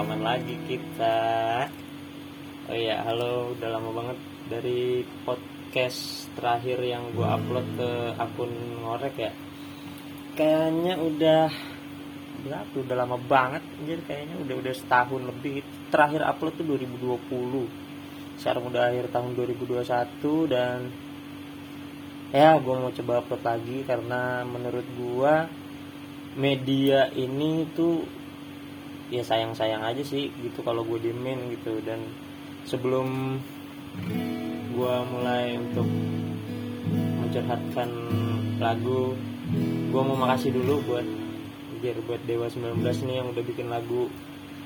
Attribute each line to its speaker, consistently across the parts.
Speaker 1: rekaman lagi kita. Oh iya halo udah lama banget dari podcast terakhir yang gue upload ke akun ngorek ya? Kayaknya udah berapa? Udah lama banget jadi kayaknya udah udah setahun lebih. Terakhir upload tuh 2020 sekarang udah akhir tahun 2021 dan ya gue mau coba upload lagi karena menurut gue media ini tuh ya sayang sayang aja sih gitu kalau gue diemin gitu. Dan sebelum gue mulai untuk mencurhatkan lagu gue mau makasih dulu buat biar buat Dewa 19 nih yang udah bikin lagu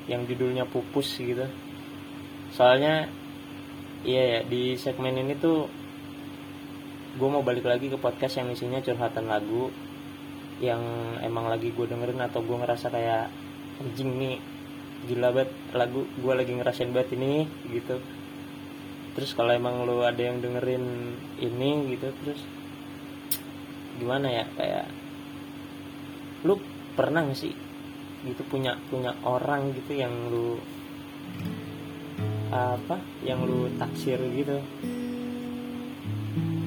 Speaker 1: yang judulnya pupus gitu. Soalnya iya ya di segmen ini tuh gue mau balik lagi ke podcast yang isinya curhatan lagu yang emang lagi gue dengerin atau gue ngerasa kayak anjing nih gila banget. Lagu gue lagi ngerasain banget ini gitu. Terus kalau emang lo ada yang dengerin ini gitu terus gimana ya kayak lu pernah gak sih gitu punya punya orang gitu yang lu apa yang lu taksir gitu?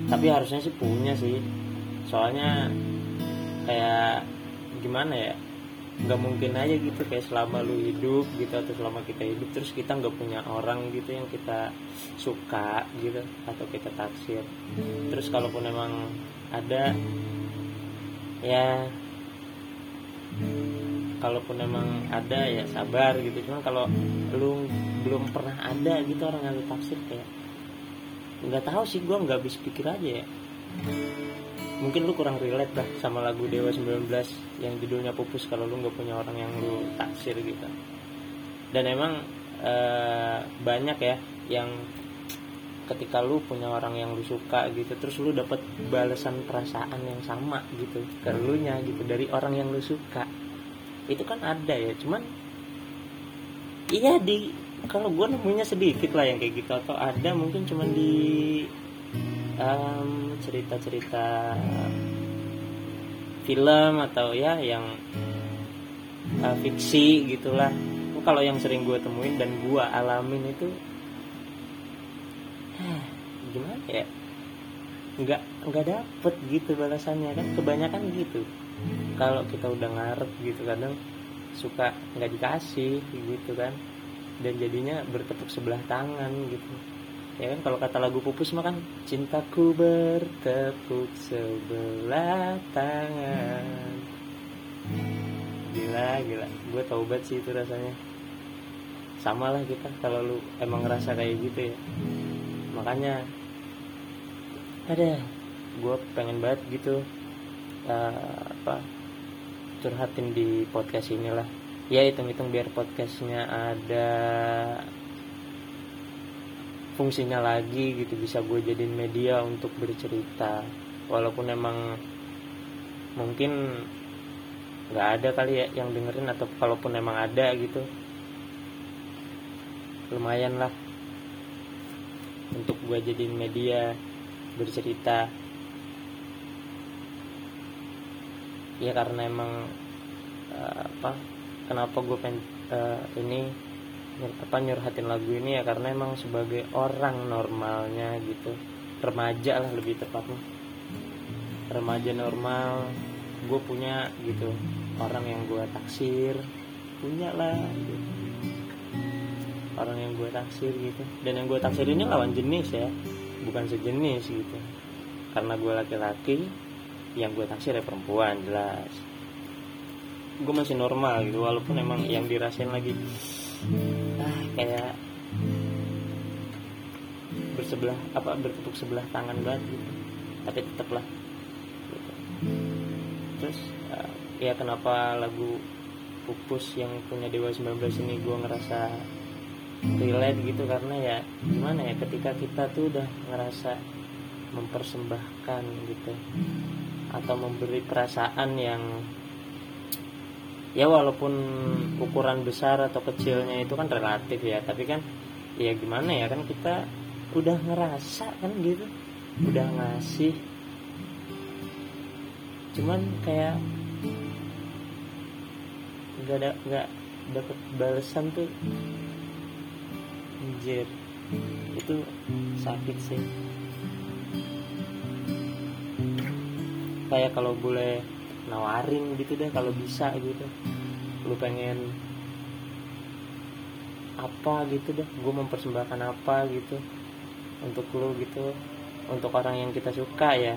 Speaker 1: Tapi harusnya sih punya sih. Soalnya kayak gimana ya nggak mungkin aja gitu kayak selama lu hidup gitu atau selama kita hidup terus kita nggak punya orang gitu yang kita suka gitu atau kita taksir. Terus kalaupun emang ada ya kalaupun emang ada ya sabar gitu. Cuman kalau lu belum pernah ada gitu orang yang lu taksir kayak nggak tahu sih gue nggak habis pikir aja ya mungkin lu kurang relate lah sama lagu Dewa 19 yang judulnya pupus kalau lu nggak punya orang yang lu taksir gitu. Dan emang e, banyak ya yang ketika lu punya orang yang lu suka gitu terus lu dapat balasan perasaan yang sama gitu ke lu nya gitu dari orang yang lu suka. Itu kan ada ya cuman iya di kalau gue nemunya sedikit lah yang kayak gitu atau ada mungkin cuman di um, cerita-cerita film atau ya yang uh, fiksi gitulah. Kalau yang sering gue temuin dan gue alamin itu gimana ya? Nggak nggak dapet gitu balasannya kan. Kebanyakan gitu. Kalau kita udah ngarep gitu kadang suka nggak dikasih gitu kan. Dan jadinya bertepuk sebelah tangan gitu ya kan kalau kata lagu pupus mah kan cintaku bertepuk sebelah tangan. Gila gila. Gue tau banget sih itu rasanya. Sama lah kita kalau lu emang ngerasa kayak gitu ya. Makanya ada gue pengen banget gitu uh, apa curhatin di podcast inilah. Ya hitung-hitung biar podcastnya ada fungsinya lagi gitu bisa gue jadiin media untuk bercerita. Walaupun emang mungkin nggak ada kali ya yang dengerin atau kalaupun emang ada gitu lumayan lah untuk gue jadiin media bercerita. Ya karena emang uh, apa kenapa gue pengen uh, ini apa nyurhatin lagu ini ya karena emang sebagai orang normalnya gitu. Remaja lah lebih tepatnya. Remaja normal gue punya gitu. Orang yang gue taksir punya lah gitu. orang yang gue taksir gitu. Dan yang gue taksir ini lawan jenis ya bukan sejenis gitu. Karena gue laki-laki yang gue taksir ya perempuan jelas. Gue masih normal gitu walaupun emang yang dirasain lagi kayak bersebelah apa bertepuk sebelah tangan banget gitu tapi tetap lah gitu. terus uh, ya kenapa lagu pupus yang punya Dewa 19 ini gue ngerasa relate gitu karena ya gimana ya ketika kita tuh udah ngerasa mempersembahkan gitu atau memberi perasaan yang ya walaupun ukuran besar atau kecilnya itu kan relatif ya tapi kan ya gimana ya kan kita udah ngerasa kan gitu. Udah ngasih. Cuman kayak nggak ada nggak dapat balasan tuh. Anjir. Itu sakit sih. Kayak kalau boleh nawarin gitu deh kalau bisa gitu. Lu pengen apa gitu deh gue mempersembahkan apa gitu untuk lu gitu untuk orang yang kita suka ya.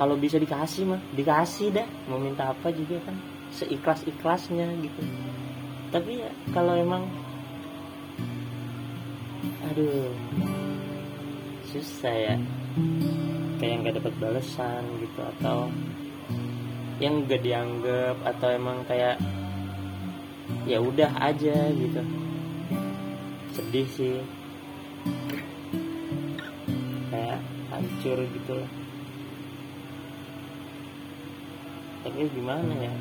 Speaker 1: Kalau bisa dikasih mah dikasih dah mau minta apa juga kan seikhlas ikhlasnya gitu. Tapi ya kalau emang aduh susah ya. Kayak nggak dapat balasan gitu atau yang gak dianggap atau emang kayak ya udah aja gitu. Sedih sih. Kayak hancur gitu lah. Tapi gimana ya?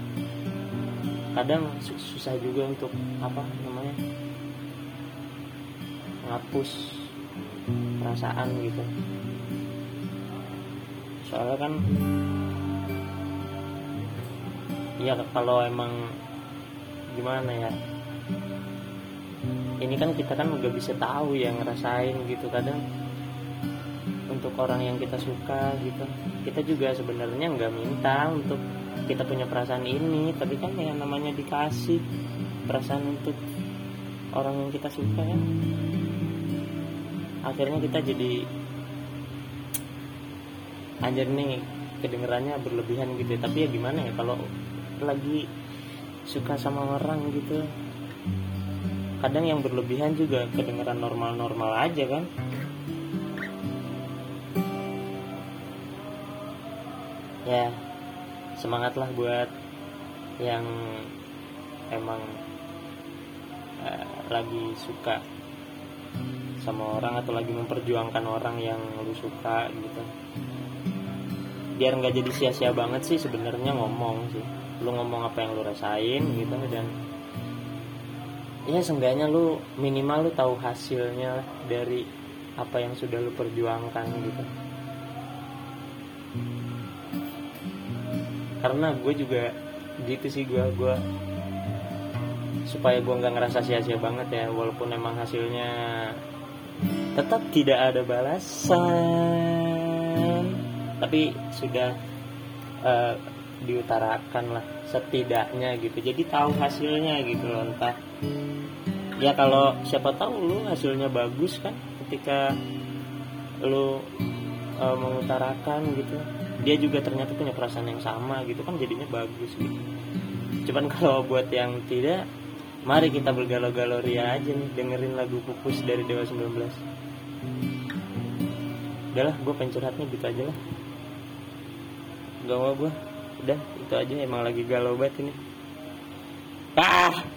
Speaker 1: Kadang susah juga untuk apa namanya ngapus perasaan gitu. Soalnya kan ya kalau emang gimana ya? Ini kan kita kan nggak bisa tahu ya ngerasain gitu. Kadang untuk orang yang kita suka gitu kita juga sebenarnya nggak minta untuk kita punya perasaan ini. Tapi kan yang namanya dikasih perasaan untuk orang yang kita suka ya. Akhirnya kita jadi anjir nih kedengerannya berlebihan gitu tapi ya gimana ya kalau lagi suka sama orang gitu. Kadang yang berlebihan juga kedengeran normal-normal aja kan. Ya semangatlah buat yang emang uh, lagi suka sama orang atau lagi memperjuangkan orang yang lu suka gitu. Biar nggak jadi sia-sia banget sih sebenarnya ngomong sih lu ngomong apa yang lu rasain gitu dan ya seenggaknya lu minimal lu tahu hasilnya dari apa yang sudah lu perjuangkan gitu. Karena gue juga gitu sih gue gue supaya gue nggak ngerasa sia-sia banget ya walaupun emang hasilnya tetap tidak ada balasan tapi sudah uh, diutarakan lah setidaknya gitu. Jadi tahu hasilnya gitu loh entah. Ya kalau siapa tahu lu hasilnya bagus kan ketika lu uh, mengutarakan gitu. Dia juga ternyata punya perasaan yang sama gitu kan jadinya bagus gitu. Cuman kalau buat yang tidak mari kita bergalau-galau aja nih dengerin lagu pupus dari Dewa 19 udahlah gue pencurhatnya gitu aja lah. Gak mau gue udah itu aja emang lagi galau banget ini. Ah